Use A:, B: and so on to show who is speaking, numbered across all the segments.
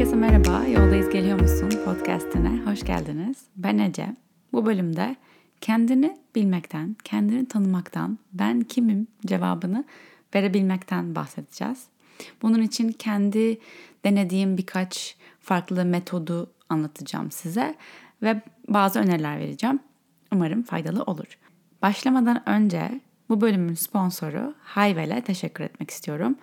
A: Herkese merhaba, Yoldayız Geliyor Musun podcastine hoş geldiniz. Ben Ece. Bu bölümde kendini bilmekten, kendini tanımaktan, ben kimim cevabını verebilmekten bahsedeceğiz. Bunun için kendi denediğim birkaç farklı metodu anlatacağım size ve bazı öneriler vereceğim. Umarım faydalı olur. Başlamadan önce bu bölümün sponsoru Hayvel'e teşekkür etmek istiyorum.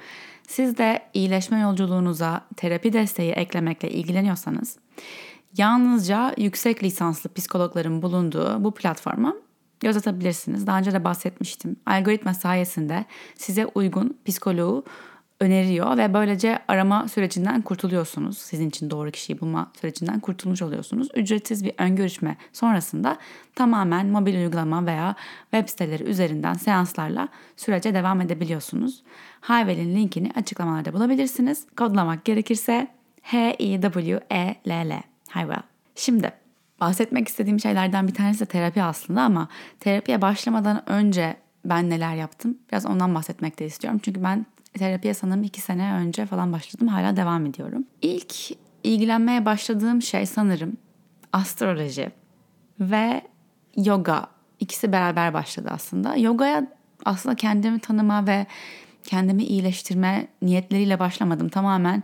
A: Siz de iyileşme yolculuğunuza terapi desteği eklemekle ilgileniyorsanız yalnızca yüksek lisanslı psikologların bulunduğu bu platforma göz atabilirsiniz. Daha önce de bahsetmiştim. Algoritma sayesinde size uygun psikoloğu öneriyor ve böylece arama sürecinden kurtuluyorsunuz. Sizin için doğru kişiyi bulma sürecinden kurtulmuş oluyorsunuz. Ücretsiz bir ön görüşme sonrasında tamamen mobil uygulama veya web siteleri üzerinden seanslarla sürece devam edebiliyorsunuz. Hayvel'in linkini açıklamalarda bulabilirsiniz. Kodlamak gerekirse H-I-W-E-L-L. Hayvel. Şimdi bahsetmek istediğim şeylerden bir tanesi de terapi aslında ama terapiye başlamadan önce ben neler yaptım biraz ondan bahsetmek de istiyorum. Çünkü ben terapiye sanırım iki sene önce falan başladım. Hala devam ediyorum. İlk ilgilenmeye başladığım şey sanırım astroloji ve yoga. İkisi beraber başladı aslında. Yogaya aslında kendimi tanıma ve kendimi iyileştirme niyetleriyle başlamadım. Tamamen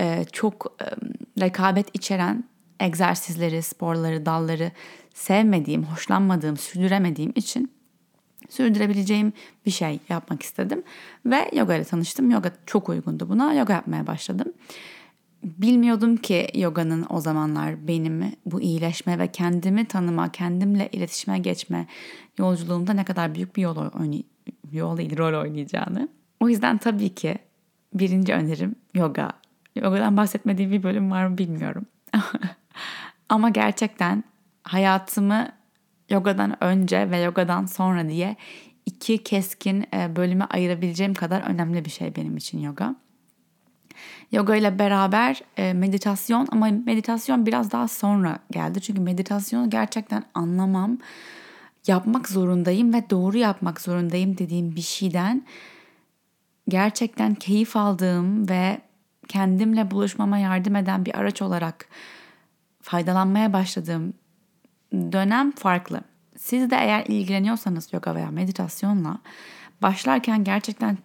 A: e, çok e, rekabet içeren egzersizleri, sporları, dalları sevmediğim, hoşlanmadığım, sürdüremediğim için sürdürebileceğim bir şey yapmak istedim. Ve yoga ile tanıştım. Yoga çok uygundu buna. Yoga yapmaya başladım. Bilmiyordum ki yoganın o zamanlar benim bu iyileşme ve kendimi tanıma, kendimle iletişime geçme yolculuğumda ne kadar büyük bir yol, oynay- yol değil, rol oynayacağını. O yüzden tabii ki birinci önerim yoga. Yogadan bahsetmediğim bir bölüm var mı bilmiyorum. Ama gerçekten hayatımı yogadan önce ve yogadan sonra diye iki keskin e, bölüme ayırabileceğim kadar önemli bir şey benim için yoga. Yoga ile beraber e, meditasyon ama meditasyon biraz daha sonra geldi. Çünkü meditasyonu gerçekten anlamam, yapmak zorundayım ve doğru yapmak zorundayım dediğim bir şeyden gerçekten keyif aldığım ve kendimle buluşmama yardım eden bir araç olarak faydalanmaya başladığım dönem farklı. Siz de eğer ilgileniyorsanız yoga veya meditasyonla başlarken gerçekten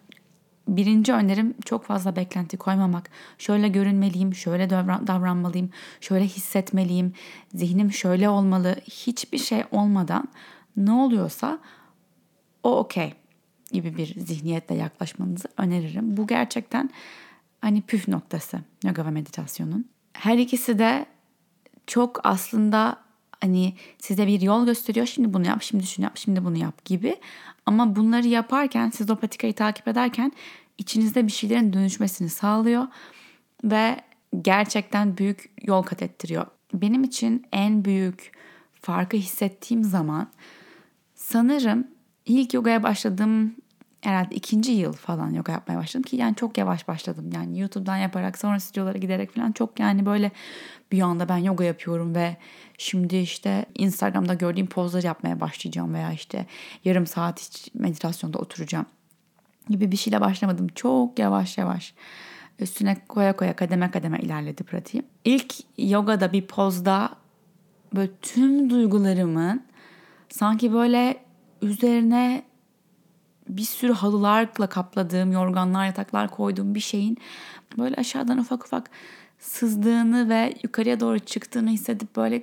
A: birinci önerim çok fazla beklenti koymamak. Şöyle görünmeliyim, şöyle davranmalıyım, şöyle hissetmeliyim, zihnim şöyle olmalı. Hiçbir şey olmadan ne oluyorsa o okey gibi bir zihniyetle yaklaşmanızı öneririm. Bu gerçekten hani püf noktası yoga ve meditasyonun. Her ikisi de çok aslında hani size bir yol gösteriyor. Şimdi bunu yap, şimdi şunu yap, şimdi bunu yap gibi. Ama bunları yaparken siz o patikayı takip ederken içinizde bir şeylerin dönüşmesini sağlıyor ve gerçekten büyük yol kat ettiriyor. Benim için en büyük farkı hissettiğim zaman sanırım ilk yogaya başladığım herhalde ikinci yıl falan yoga yapmaya başladım ki yani çok yavaş başladım. Yani YouTube'dan yaparak sonra stüdyolara giderek falan çok yani böyle bir anda ben yoga yapıyorum ve şimdi işte Instagram'da gördüğüm pozları yapmaya başlayacağım veya işte yarım saat hiç meditasyonda oturacağım gibi bir şeyle başlamadım. Çok yavaş yavaş üstüne koya koya kademe kademe ilerledi pratiğim. İlk yogada bir pozda böyle tüm duygularımın sanki böyle üzerine bir sürü halılarla kapladığım, yorganlar, yataklar koyduğum bir şeyin böyle aşağıdan ufak ufak sızdığını ve yukarıya doğru çıktığını hissedip böyle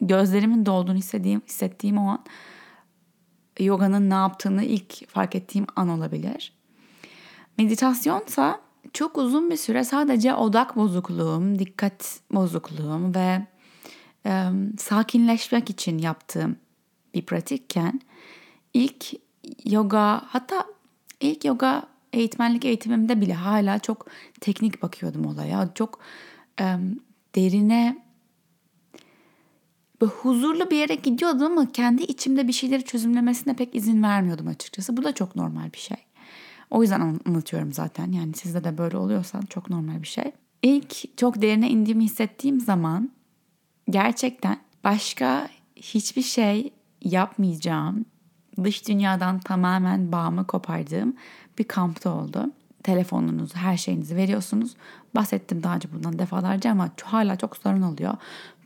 A: gözlerimin dolduğunu hissettiğim, hissettiğim o an yoganın ne yaptığını ilk fark ettiğim an olabilir. Meditasyonsa çok uzun bir süre sadece odak bozukluğum, dikkat bozukluğum ve e, sakinleşmek için yaptığım bir pratikken ilk yoga hatta ilk yoga eğitmenlik eğitimimde bile hala çok teknik bakıyordum olaya. Çok e, derine böyle huzurlu bir yere gidiyordum ama kendi içimde bir şeyleri çözümlemesine pek izin vermiyordum açıkçası. Bu da çok normal bir şey. O yüzden anlatıyorum zaten. Yani sizde de böyle oluyorsa çok normal bir şey. İlk çok derine indiğimi hissettiğim zaman gerçekten başka hiçbir şey yapmayacağım, dış dünyadan tamamen bağımı kopardığım bir kampta oldu. telefonunuzu, her şeyinizi veriyorsunuz. Bahsettim daha önce bundan defalarca ama hala çok sorun oluyor.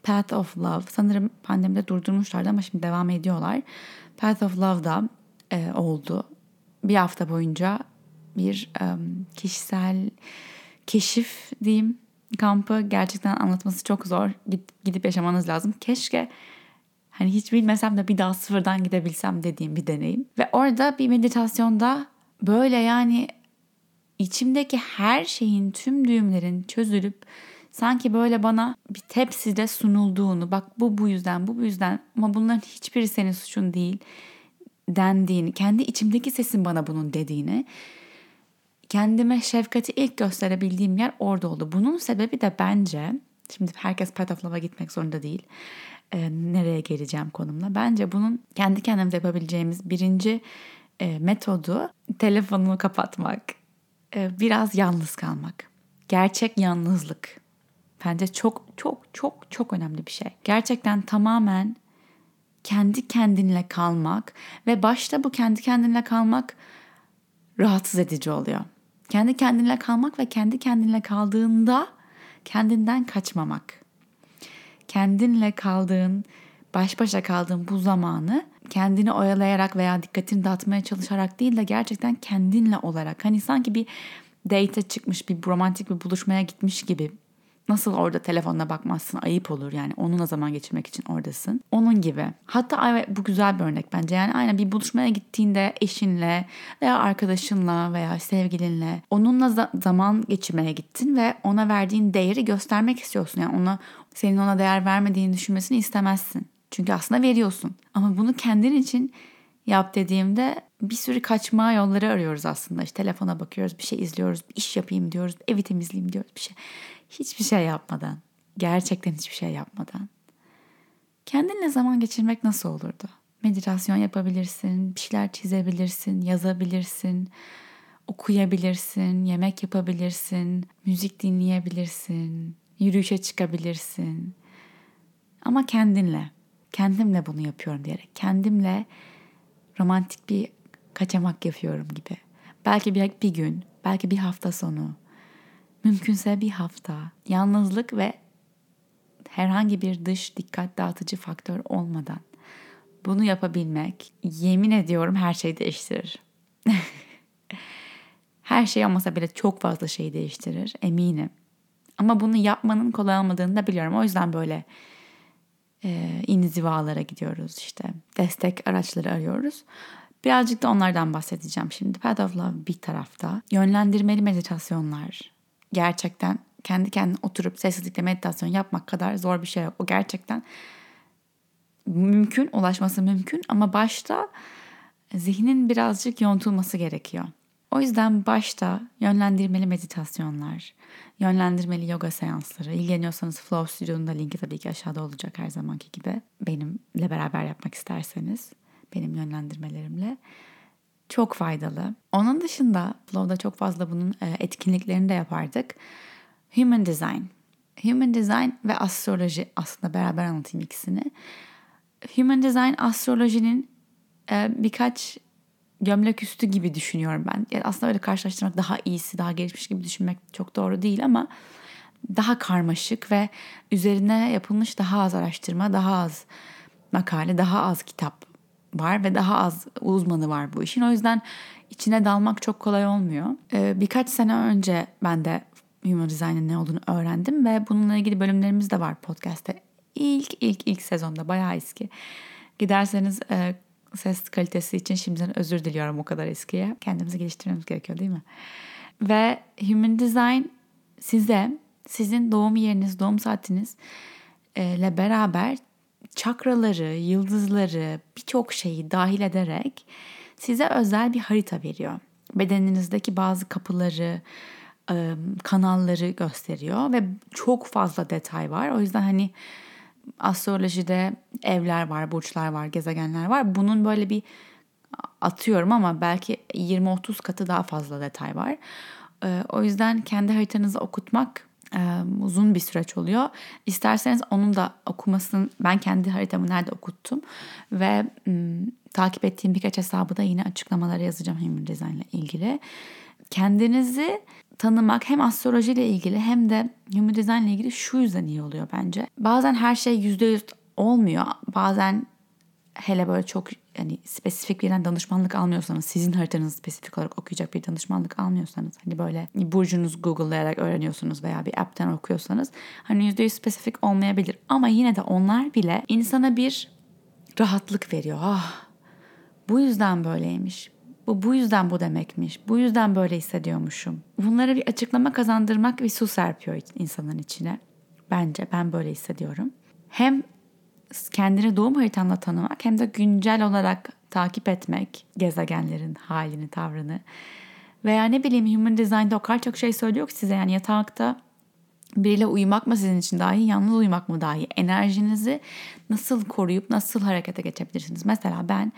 A: Path of Love sanırım pandemide durdurmuşlardı ama şimdi devam ediyorlar. Path of Love'da e, oldu. Bir hafta boyunca bir e, kişisel keşif diyeyim kampı gerçekten anlatması çok zor. Git, gidip yaşamanız lazım. Keşke hani hiç bilmesem de bir daha sıfırdan gidebilsem dediğim bir deneyim. Ve orada bir meditasyonda böyle yani içimdeki her şeyin tüm düğümlerin çözülüp sanki böyle bana bir tepside sunulduğunu bak bu bu yüzden bu bu yüzden ama bunların hiçbiri senin suçun değil dendiğini kendi içimdeki sesin bana bunun dediğini kendime şefkati ilk gösterebildiğim yer orada oldu. Bunun sebebi de bence şimdi herkes Path of Love'a gitmek zorunda değil. Ee, nereye geleceğim konumla. Bence bunun kendi kendimize yapabileceğimiz birinci e, metodu telefonumu kapatmak. E, biraz yalnız kalmak. Gerçek yalnızlık. Bence çok çok çok çok önemli bir şey. Gerçekten tamamen kendi kendinle kalmak ve başta bu kendi kendinle kalmak rahatsız edici oluyor. Kendi kendinle kalmak ve kendi kendinle kaldığında kendinden kaçmamak. Kendinle kaldığın, baş başa kaldığın bu zamanı kendini oyalayarak veya dikkatini dağıtmaya çalışarak değil de gerçekten kendinle olarak. Hani sanki bir date çıkmış, bir romantik bir buluşmaya gitmiş gibi Nasıl orada telefonuna bakmazsın ayıp olur yani onunla zaman geçirmek için oradasın. Onun gibi. Hatta bu güzel bir örnek bence. Yani aynen bir buluşmaya gittiğinde eşinle veya arkadaşınla veya sevgilinle onunla za- zaman geçirmeye gittin ve ona verdiğin değeri göstermek istiyorsun. Yani ona senin ona değer vermediğini düşünmesini istemezsin. Çünkü aslında veriyorsun. Ama bunu kendin için yap dediğimde bir sürü kaçma yolları arıyoruz aslında. İşte telefona bakıyoruz, bir şey izliyoruz, bir iş yapayım diyoruz, evi temizleyeyim diyoruz bir şey. Hiçbir şey yapmadan, gerçekten hiçbir şey yapmadan. Kendinle zaman geçirmek nasıl olurdu? Meditasyon yapabilirsin, bir şeyler çizebilirsin, yazabilirsin, okuyabilirsin, yemek yapabilirsin, müzik dinleyebilirsin, yürüyüşe çıkabilirsin. Ama kendinle, kendimle bunu yapıyorum diyerek, kendimle romantik bir kaçamak yapıyorum gibi. Belki bir, bir gün, belki bir hafta sonu, Mümkünse bir hafta yalnızlık ve herhangi bir dış dikkat dağıtıcı faktör olmadan bunu yapabilmek yemin ediyorum her şeyi değiştirir. her şey olmasa bile çok fazla şey değiştirir eminim. Ama bunu yapmanın kolay olmadığını da biliyorum. O yüzden böyle e, inzivalara gidiyoruz işte. Destek araçları arıyoruz. Birazcık da onlardan bahsedeceğim şimdi. Path of Love bir tarafta. Yönlendirmeli meditasyonlar, gerçekten kendi kendine oturup sessizlikle meditasyon yapmak kadar zor bir şey yok. O gerçekten mümkün, ulaşması mümkün ama başta zihnin birazcık yontulması gerekiyor. O yüzden başta yönlendirmeli meditasyonlar, yönlendirmeli yoga seansları, ilgileniyorsanız Flow Studio'nun da linki tabii ki aşağıda olacak her zamanki gibi. Benimle beraber yapmak isterseniz, benim yönlendirmelerimle çok faydalı. Onun dışında Flow'da çok fazla bunun e, etkinliklerini de yapardık. Human Design. Human Design ve astroloji aslında beraber anlatayım ikisini. Human Design astrolojinin e, birkaç gömlek üstü gibi düşünüyorum ben. Yani aslında öyle karşılaştırmak daha iyisi, daha gelişmiş gibi düşünmek çok doğru değil ama daha karmaşık ve üzerine yapılmış daha az araştırma, daha az makale, daha az kitap var ve daha az uzmanı var bu işin. O yüzden içine dalmak çok kolay olmuyor. Ee, birkaç sene önce ben de Human Design'in ne olduğunu öğrendim ve bununla ilgili bölümlerimiz de var podcast'te. İlk ilk ilk sezonda bayağı eski. Giderseniz e, ses kalitesi için şimdiden özür diliyorum o kadar eskiye. Kendimizi geliştirmemiz gerekiyor değil mi? Ve Human Design size sizin doğum yeriniz, doğum saatiniz e, ile beraber çakraları, yıldızları, birçok şeyi dahil ederek size özel bir harita veriyor. Bedeninizdeki bazı kapıları, kanalları gösteriyor ve çok fazla detay var. O yüzden hani astrolojide evler var, burçlar var, gezegenler var. Bunun böyle bir atıyorum ama belki 20-30 katı daha fazla detay var. O yüzden kendi haritanızı okutmak uzun bir süreç oluyor. İsterseniz onun da okumasını ben kendi haritamı nerede okuttum ve takip ettiğim birkaç hesabı da yine açıklamalara yazacağım Human Design ile ilgili. kendinizi tanımak hem astroloji ile ilgili hem de human design ile ilgili şu yüzden iyi oluyor bence. Bazen her şey yüzde yüz olmuyor. Bazen hele böyle çok yani spesifik bir danışmanlık almıyorsanız, sizin haritanızı spesifik olarak okuyacak bir danışmanlık almıyorsanız, hani böyle burcunuz Google'layarak öğreniyorsunuz veya bir app'ten okuyorsanız hani yüzde yüz spesifik olmayabilir. Ama yine de onlar bile insana bir rahatlık veriyor. Ah bu yüzden böyleymiş. Bu bu yüzden bu demekmiş. Bu yüzden böyle hissediyormuşum. Bunlara bir açıklama kazandırmak bir su serpiyor insanın içine. Bence ben böyle hissediyorum. Hem kendini doğum haritanla tanımak hem de güncel olarak takip etmek gezegenlerin halini, tavrını. Veya ne bileyim Human Design'da o kadar çok şey söylüyor ki size yani yatakta biriyle uyumak mı sizin için daha iyi, yalnız uyumak mı daha iyi? Enerjinizi nasıl koruyup nasıl harekete geçebilirsiniz? Mesela ben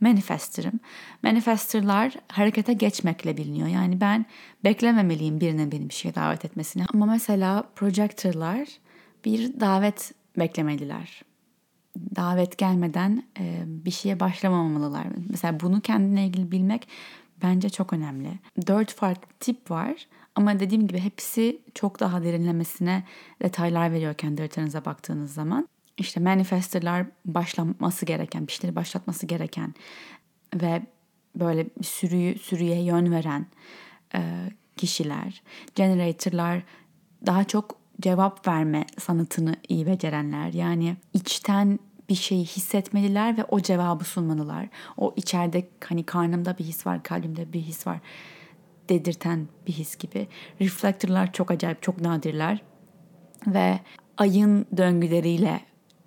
A: manifester'ım. Manifester'lar harekete geçmekle biliniyor. Yani ben beklememeliyim birinin beni bir şeye davet etmesini. Ama mesela projector'lar bir davet beklemeliler. Davet gelmeden e, bir şeye başlamamalılar. Mesela bunu kendine ilgili bilmek bence çok önemli. Dört farklı tip var ama dediğim gibi hepsi çok daha derinlemesine detaylar veriyor kendi haritanıza baktığınız zaman. İşte manifesterlar başlaması gereken, bir şeyleri başlatması gereken ve böyle sürüyü, sürüye yön veren e, kişiler. Generatorlar daha çok cevap verme sanatını iyi becerenler. Yani içten bir şeyi hissetmeliler ve o cevabı sunmalılar. O içeride hani karnımda bir his var, kalbimde bir his var dedirten bir his gibi. Reflectorlar çok acayip, çok nadirler. Ve ayın döngüleriyle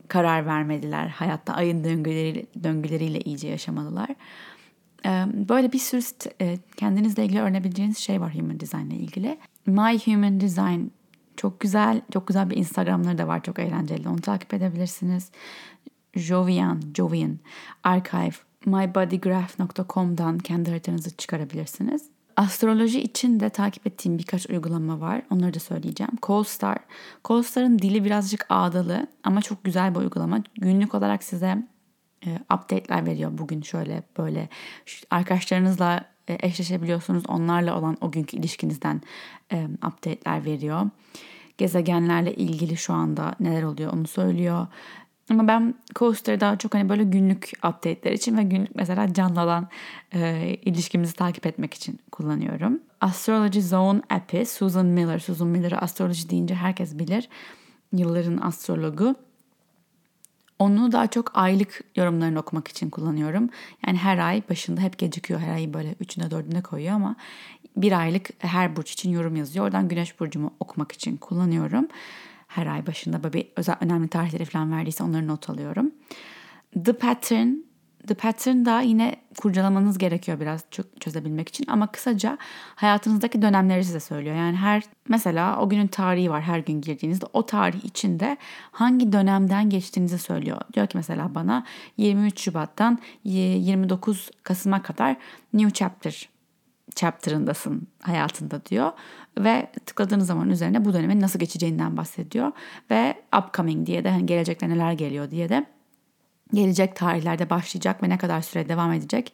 A: karar vermediler. Hayatta ayın döngüleriyle, döngüleriyle iyice yaşamalılar. Böyle bir sürü kendinizle ilgili öğrenebileceğiniz şey var Human Design ile ilgili. My Human Design çok güzel, çok güzel bir Instagramları da var. Çok eğlenceli. Onu takip edebilirsiniz. Jovian, Jovian Archive mybodygraph.com'dan kendi haritanızı çıkarabilirsiniz. Astroloji için de takip ettiğim birkaç uygulama var. Onları da söyleyeceğim. CoStar. CoStar'ın dili birazcık ağdalı ama çok güzel bir uygulama. Günlük olarak size e, update'ler veriyor. Bugün şöyle böyle arkadaşlarınızla e, eşleşebiliyorsunuz. Onlarla olan o günkü ilişkinizden e, update'ler veriyor. Gezegenlerle ilgili şu anda neler oluyor onu söylüyor. Ama ben Coaster'ı daha çok hani böyle günlük update'ler için ve günlük mesela canlı olan e, ilişkimizi takip etmek için kullanıyorum. Astrology Zone app'i Susan Miller. Susan Miller'ı astroloji deyince herkes bilir. Yılların astrologu. Onu daha çok aylık yorumlarını okumak için kullanıyorum. Yani her ay başında hep gecikiyor. Her ay böyle üçüne dördüne koyuyor ama bir aylık her burç için yorum yazıyor. Oradan güneş burcumu okumak için kullanıyorum her ay başında böyle özel önemli tarihleri falan verdiyse onları not alıyorum. The Pattern The Pattern da yine kurcalamanız gerekiyor biraz çözebilmek için ama kısaca hayatınızdaki dönemleri size söylüyor. Yani her mesela o günün tarihi var her gün girdiğinizde o tarih içinde hangi dönemden geçtiğinizi söylüyor. Diyor ki mesela bana 23 Şubat'tan 29 Kasım'a kadar New Chapter chapter'ındasın hayatında diyor ve tıkladığınız zaman üzerine bu dönemin nasıl geçeceğinden bahsediyor ve upcoming diye de hani gelecekte neler geliyor diye de gelecek tarihlerde başlayacak ve ne kadar süre devam edecek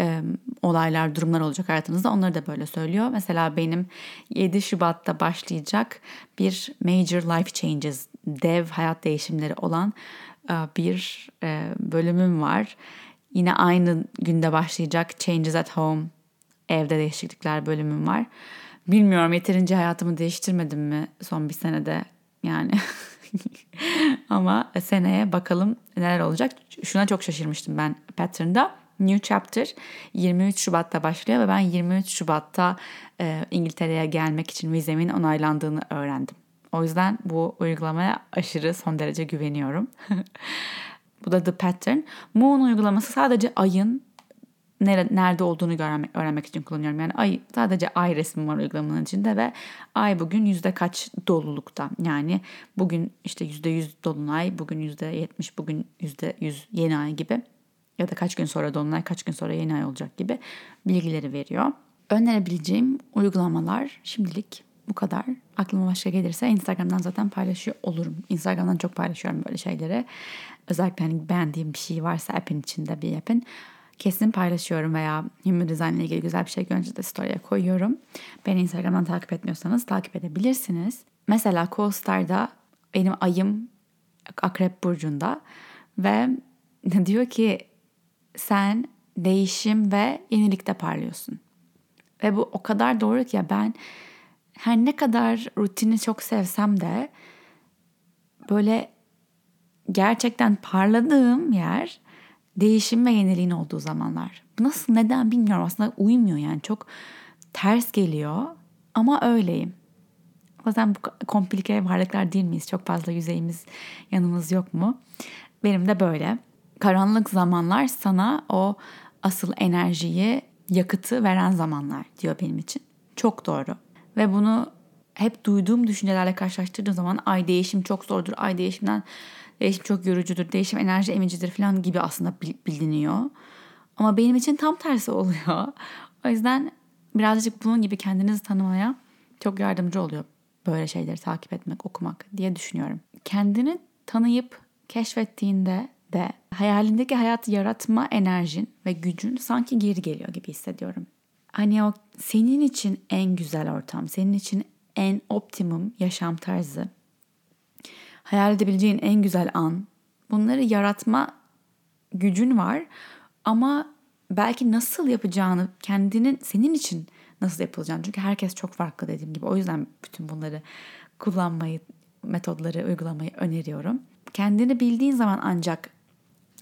A: e, olaylar, durumlar olacak hayatınızda onları da böyle söylüyor. Mesela benim 7 Şubat'ta başlayacak bir major life changes, dev hayat değişimleri olan e, bir e, bölümüm var. Yine aynı günde başlayacak Changes at Home evde değişiklikler bölümüm var. Bilmiyorum yeterince hayatımı değiştirmedim mi son bir senede yani. Ama seneye bakalım neler olacak. Şuna çok şaşırmıştım ben pattern'da. New Chapter 23 Şubat'ta başlıyor ve ben 23 Şubat'ta e, İngiltere'ye gelmek için vizemin onaylandığını öğrendim. O yüzden bu uygulamaya aşırı son derece güveniyorum. bu da The Pattern. Moon uygulaması sadece ayın nerede olduğunu öğrenmek, öğrenmek için kullanıyorum. Yani ay sadece ay resmi var uygulamanın içinde ve ay bugün yüzde kaç dolulukta. Yani bugün işte yüzde yüz dolunay, bugün yüzde yetmiş, bugün yüzde yüz yeni ay gibi ya da kaç gün sonra dolunay, kaç gün sonra yeni ay olacak gibi bilgileri veriyor. Önerebileceğim uygulamalar şimdilik bu kadar. Aklıma başka gelirse Instagram'dan zaten paylaşıyor olurum. Instagram'dan çok paylaşıyorum böyle şeyleri. Özellikle hani beğendiğim bir şey varsa app'in içinde bir app'in kesin paylaşıyorum veya human design ile ilgili güzel bir şey görünce de story'e koyuyorum. Beni Instagram'dan takip etmiyorsanız takip edebilirsiniz. Mesela CoStar'da benim ayım Akrep Burcu'nda ve diyor ki sen değişim ve yenilikte parlıyorsun. Ve bu o kadar doğru ki ya ben her ne kadar rutini çok sevsem de böyle gerçekten parladığım yer değişim ve yeniliğin olduğu zamanlar. Nasıl neden bilmiyorum aslında uymuyor yani çok ters geliyor ama öyleyim. Yüzden bu komplike varlıklar değil miyiz? Çok fazla yüzeyimiz yanımız yok mu? Benim de böyle. Karanlık zamanlar sana o asıl enerjiyi, yakıtı veren zamanlar diyor benim için. Çok doğru. Ve bunu hep duyduğum düşüncelerle karşılaştırdığım zaman ay değişim çok zordur, ay değişimden değişim çok yorucudur, değişim enerji emicidir falan gibi aslında biliniyor. Ama benim için tam tersi oluyor. O yüzden birazcık bunun gibi kendinizi tanımaya çok yardımcı oluyor böyle şeyleri takip etmek, okumak diye düşünüyorum. Kendini tanıyıp keşfettiğinde de hayalindeki hayatı yaratma enerjin ve gücün sanki geri geliyor gibi hissediyorum. Hani o senin için en güzel ortam, senin için en optimum yaşam tarzı, hayal edebileceğin en güzel an, bunları yaratma gücün var ama belki nasıl yapacağını kendinin senin için nasıl yapılacağını çünkü herkes çok farklı dediğim gibi o yüzden bütün bunları kullanmayı metodları uygulamayı öneriyorum. Kendini bildiğin zaman ancak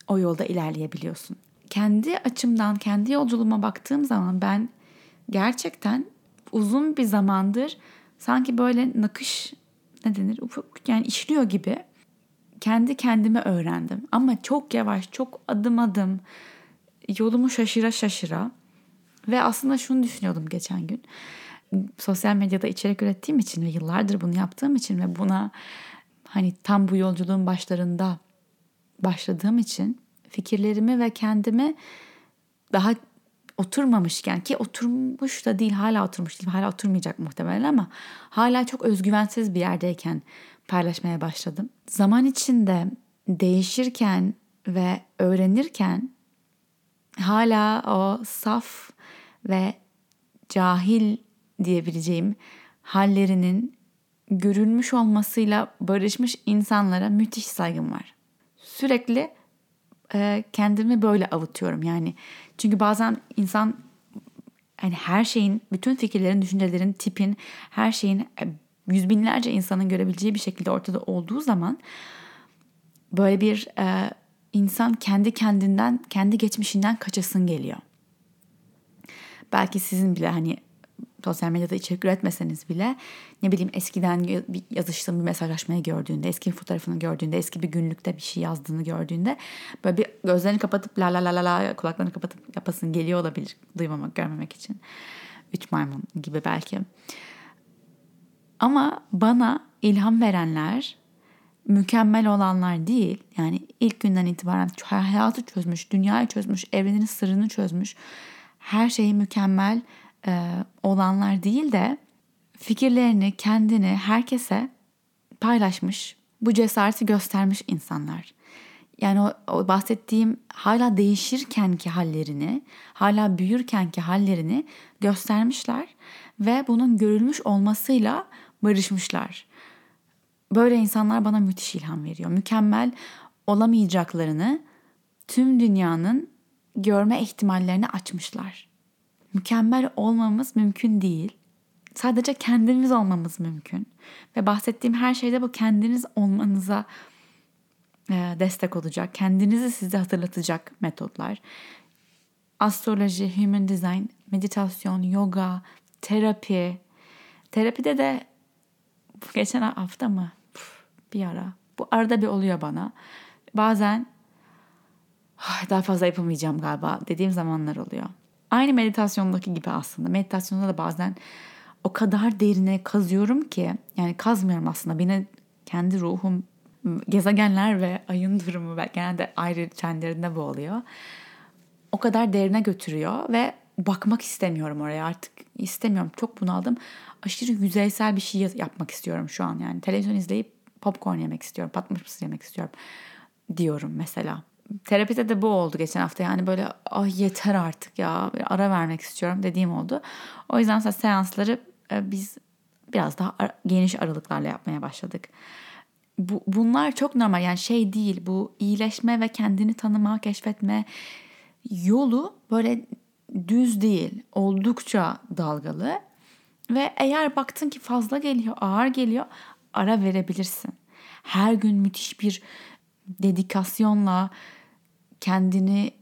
A: o yolda ilerleyebiliyorsun. Kendi açımdan, kendi yolculuğuma baktığım zaman ben gerçekten uzun bir zamandır sanki böyle nakış ne denir yani işliyor gibi kendi kendime öğrendim. Ama çok yavaş, çok adım adım yolumu şaşıra şaşıra ve aslında şunu düşünüyordum geçen gün. Sosyal medyada içerik ürettiğim için ve yıllardır bunu yaptığım için ve buna hani tam bu yolculuğun başlarında başladığım için fikirlerimi ve kendimi daha oturmamışken ki oturmuş da değil hala oturmuş değil hala oturmayacak muhtemelen ama hala çok özgüvensiz bir yerdeyken paylaşmaya başladım. Zaman içinde değişirken ve öğrenirken hala o saf ve cahil diyebileceğim hallerinin görülmüş olmasıyla barışmış insanlara müthiş saygım var. Sürekli e, kendimi böyle avutuyorum yani. Çünkü bazen insan yani her şeyin, bütün fikirlerin, düşüncelerin, tipin, her şeyin e, yüz binlerce insanın görebileceği bir şekilde ortada olduğu zaman böyle bir e, insan kendi kendinden, kendi geçmişinden kaçasın geliyor. Belki sizin bile hani sosyal medyada içerik üretmeseniz bile ne bileyim eskiden yazıştığım bir mesajlaşmayı gördüğünde, eski bir fotoğrafını gördüğünde, eski bir günlükte bir şey yazdığını gördüğünde böyle bir gözlerini kapatıp la la la la la kulaklarını kapatıp yapasın geliyor olabilir duymamak, görmemek için. Üç maymun gibi belki. Ama bana ilham verenler mükemmel olanlar değil. Yani ilk günden itibaren hayatı çözmüş, dünyayı çözmüş, evrenin sırrını çözmüş. Her şeyi mükemmel e, olanlar değil de fikirlerini, kendini herkese paylaşmış, bu cesareti göstermiş insanlar. Yani o, o bahsettiğim hala değişirken ki hallerini, hala büyürken ki hallerini göstermişler ve bunun görülmüş olmasıyla barışmışlar. Böyle insanlar bana müthiş ilham veriyor. Mükemmel olamayacaklarını tüm dünyanın görme ihtimallerini açmışlar. Mükemmel olmamız mümkün değil. Sadece kendimiz olmamız mümkün. Ve bahsettiğim her şeyde bu kendiniz olmanıza e, destek olacak. Kendinizi size hatırlatacak metotlar. Astroloji, human design, meditasyon, yoga, terapi. Terapide de geçen hafta mı? bir ara. Bu arada bir oluyor bana. Bazen daha fazla yapamayacağım galiba dediğim zamanlar oluyor. Aynı meditasyondaki gibi aslında. Meditasyonda da bazen o kadar derine kazıyorum ki yani kazmıyorum aslında. Beni kendi ruhum gezegenler ve ayın durumu genelde ayrı çenlerinde bu oluyor. O kadar derine götürüyor ve bakmak istemiyorum oraya artık istemiyorum. Çok bunaldım. Aşırı yüzeysel bir şey yapmak istiyorum şu an yani. Televizyon izleyip popcorn yemek istiyorum, patmış mısır yemek istiyorum diyorum mesela. Terapide de bu oldu geçen hafta. Yani böyle ah yeter artık ya bir ara vermek istiyorum dediğim oldu. O yüzden mesela seansları e, biz biraz daha geniş aralıklarla yapmaya başladık. Bu, bunlar çok normal yani şey değil bu iyileşme ve kendini tanıma, keşfetme yolu böyle düz değil oldukça dalgalı ve eğer baktın ki fazla geliyor ağır geliyor ara verebilirsin. Her gün müthiş bir dedikasyonla kendini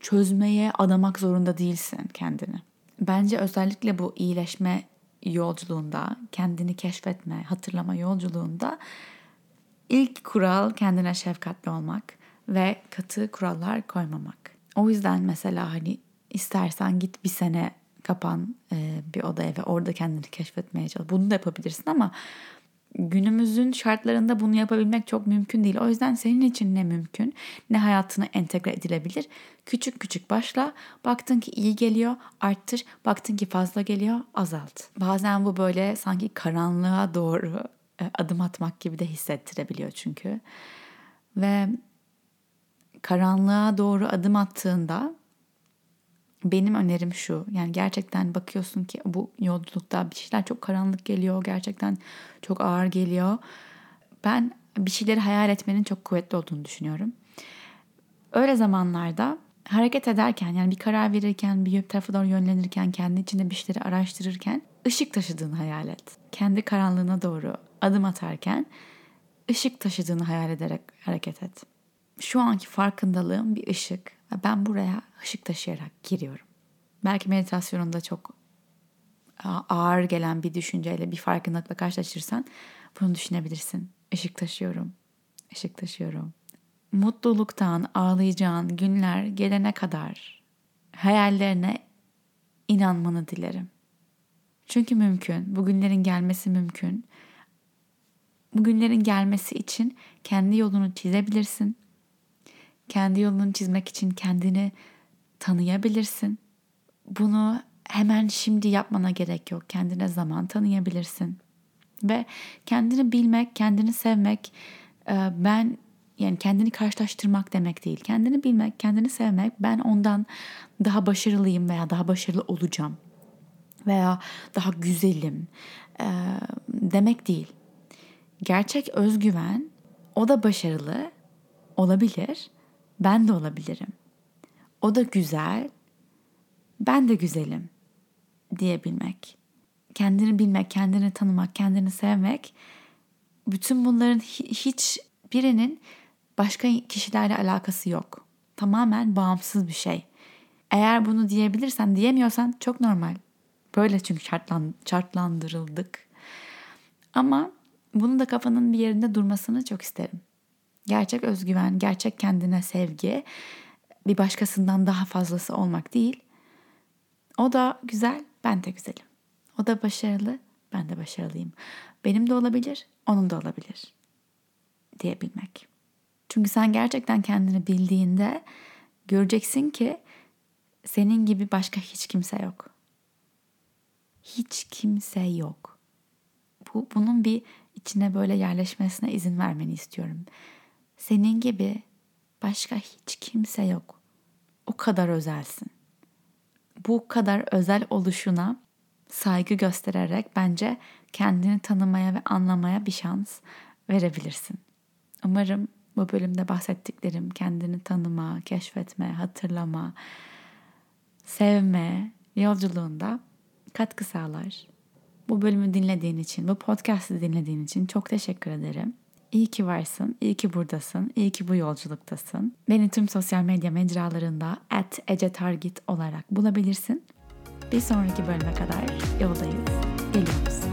A: çözmeye adamak zorunda değilsin kendini. Bence özellikle bu iyileşme yolculuğunda, kendini keşfetme, hatırlama yolculuğunda ilk kural kendine şefkatli olmak ve katı kurallar koymamak. O yüzden mesela hani istersen git bir sene kapan e, bir odaya ve orada kendini keşfetmeye çalış. Bunu da yapabilirsin ama günümüzün şartlarında bunu yapabilmek çok mümkün değil. O yüzden senin için ne mümkün, ne hayatına entegre edilebilir. Küçük küçük başla. Baktın ki iyi geliyor, arttır. Baktın ki fazla geliyor, azalt. Bazen bu böyle sanki karanlığa doğru e, adım atmak gibi de hissettirebiliyor çünkü. Ve karanlığa doğru adım attığında benim önerim şu. Yani gerçekten bakıyorsun ki bu yolculukta bir şeyler çok karanlık geliyor. Gerçekten çok ağır geliyor. Ben bir şeyleri hayal etmenin çok kuvvetli olduğunu düşünüyorum. Öyle zamanlarda hareket ederken yani bir karar verirken, bir tarafa doğru yönlenirken, kendi içinde bir şeyleri araştırırken ışık taşıdığını hayal et. Kendi karanlığına doğru adım atarken ışık taşıdığını hayal ederek hareket et. Şu anki farkındalığım bir ışık ve ben buraya ışık taşıyarak giriyorum. Belki meditasyonunda çok ağır gelen bir düşünceyle bir farkındalıkla karşılaşırsan bunu düşünebilirsin. Işık taşıyorum, ışık taşıyorum. Mutluluktan ağlayacağın günler gelene kadar hayallerine inanmanı dilerim. Çünkü mümkün, bugünlerin gelmesi mümkün. Bugünlerin gelmesi için kendi yolunu çizebilirsin kendi yolunu çizmek için kendini tanıyabilirsin. Bunu hemen şimdi yapmana gerek yok. Kendine zaman tanıyabilirsin. Ve kendini bilmek, kendini sevmek e, ben yani kendini karşılaştırmak demek değil. Kendini bilmek, kendini sevmek ben ondan daha başarılıyım veya daha başarılı olacağım veya daha güzelim e, demek değil. Gerçek özgüven o da başarılı olabilir ben de olabilirim. O da güzel, ben de güzelim diyebilmek. Kendini bilmek, kendini tanımak, kendini sevmek bütün bunların hiç birinin başka kişilerle alakası yok. Tamamen bağımsız bir şey. Eğer bunu diyebilirsen, diyemiyorsan çok normal. Böyle çünkü şartlan, şartlandırıldık. Ama bunu da kafanın bir yerinde durmasını çok isterim. Gerçek özgüven, gerçek kendine sevgi bir başkasından daha fazlası olmak değil. O da güzel, ben de güzelim. O da başarılı, ben de başarılıyım. Benim de olabilir, onun da olabilir diyebilmek. Çünkü sen gerçekten kendini bildiğinde göreceksin ki senin gibi başka hiç kimse yok. Hiç kimse yok. Bu bunun bir içine böyle yerleşmesine izin vermeni istiyorum. Senin gibi başka hiç kimse yok. O kadar özelsin. Bu kadar özel oluşuna saygı göstererek bence kendini tanımaya ve anlamaya bir şans verebilirsin. Umarım bu bölümde bahsettiklerim kendini tanıma, keşfetme, hatırlama, sevme yolculuğunda katkı sağlar. Bu bölümü dinlediğin için, bu podcast'ı dinlediğin için çok teşekkür ederim. İyi ki varsın, iyi ki buradasın, iyi ki bu yolculuktasın. Beni tüm sosyal medya mecralarında at ecetargit olarak bulabilirsin. Bir sonraki bölüme kadar yoldayız. Geliyoruz.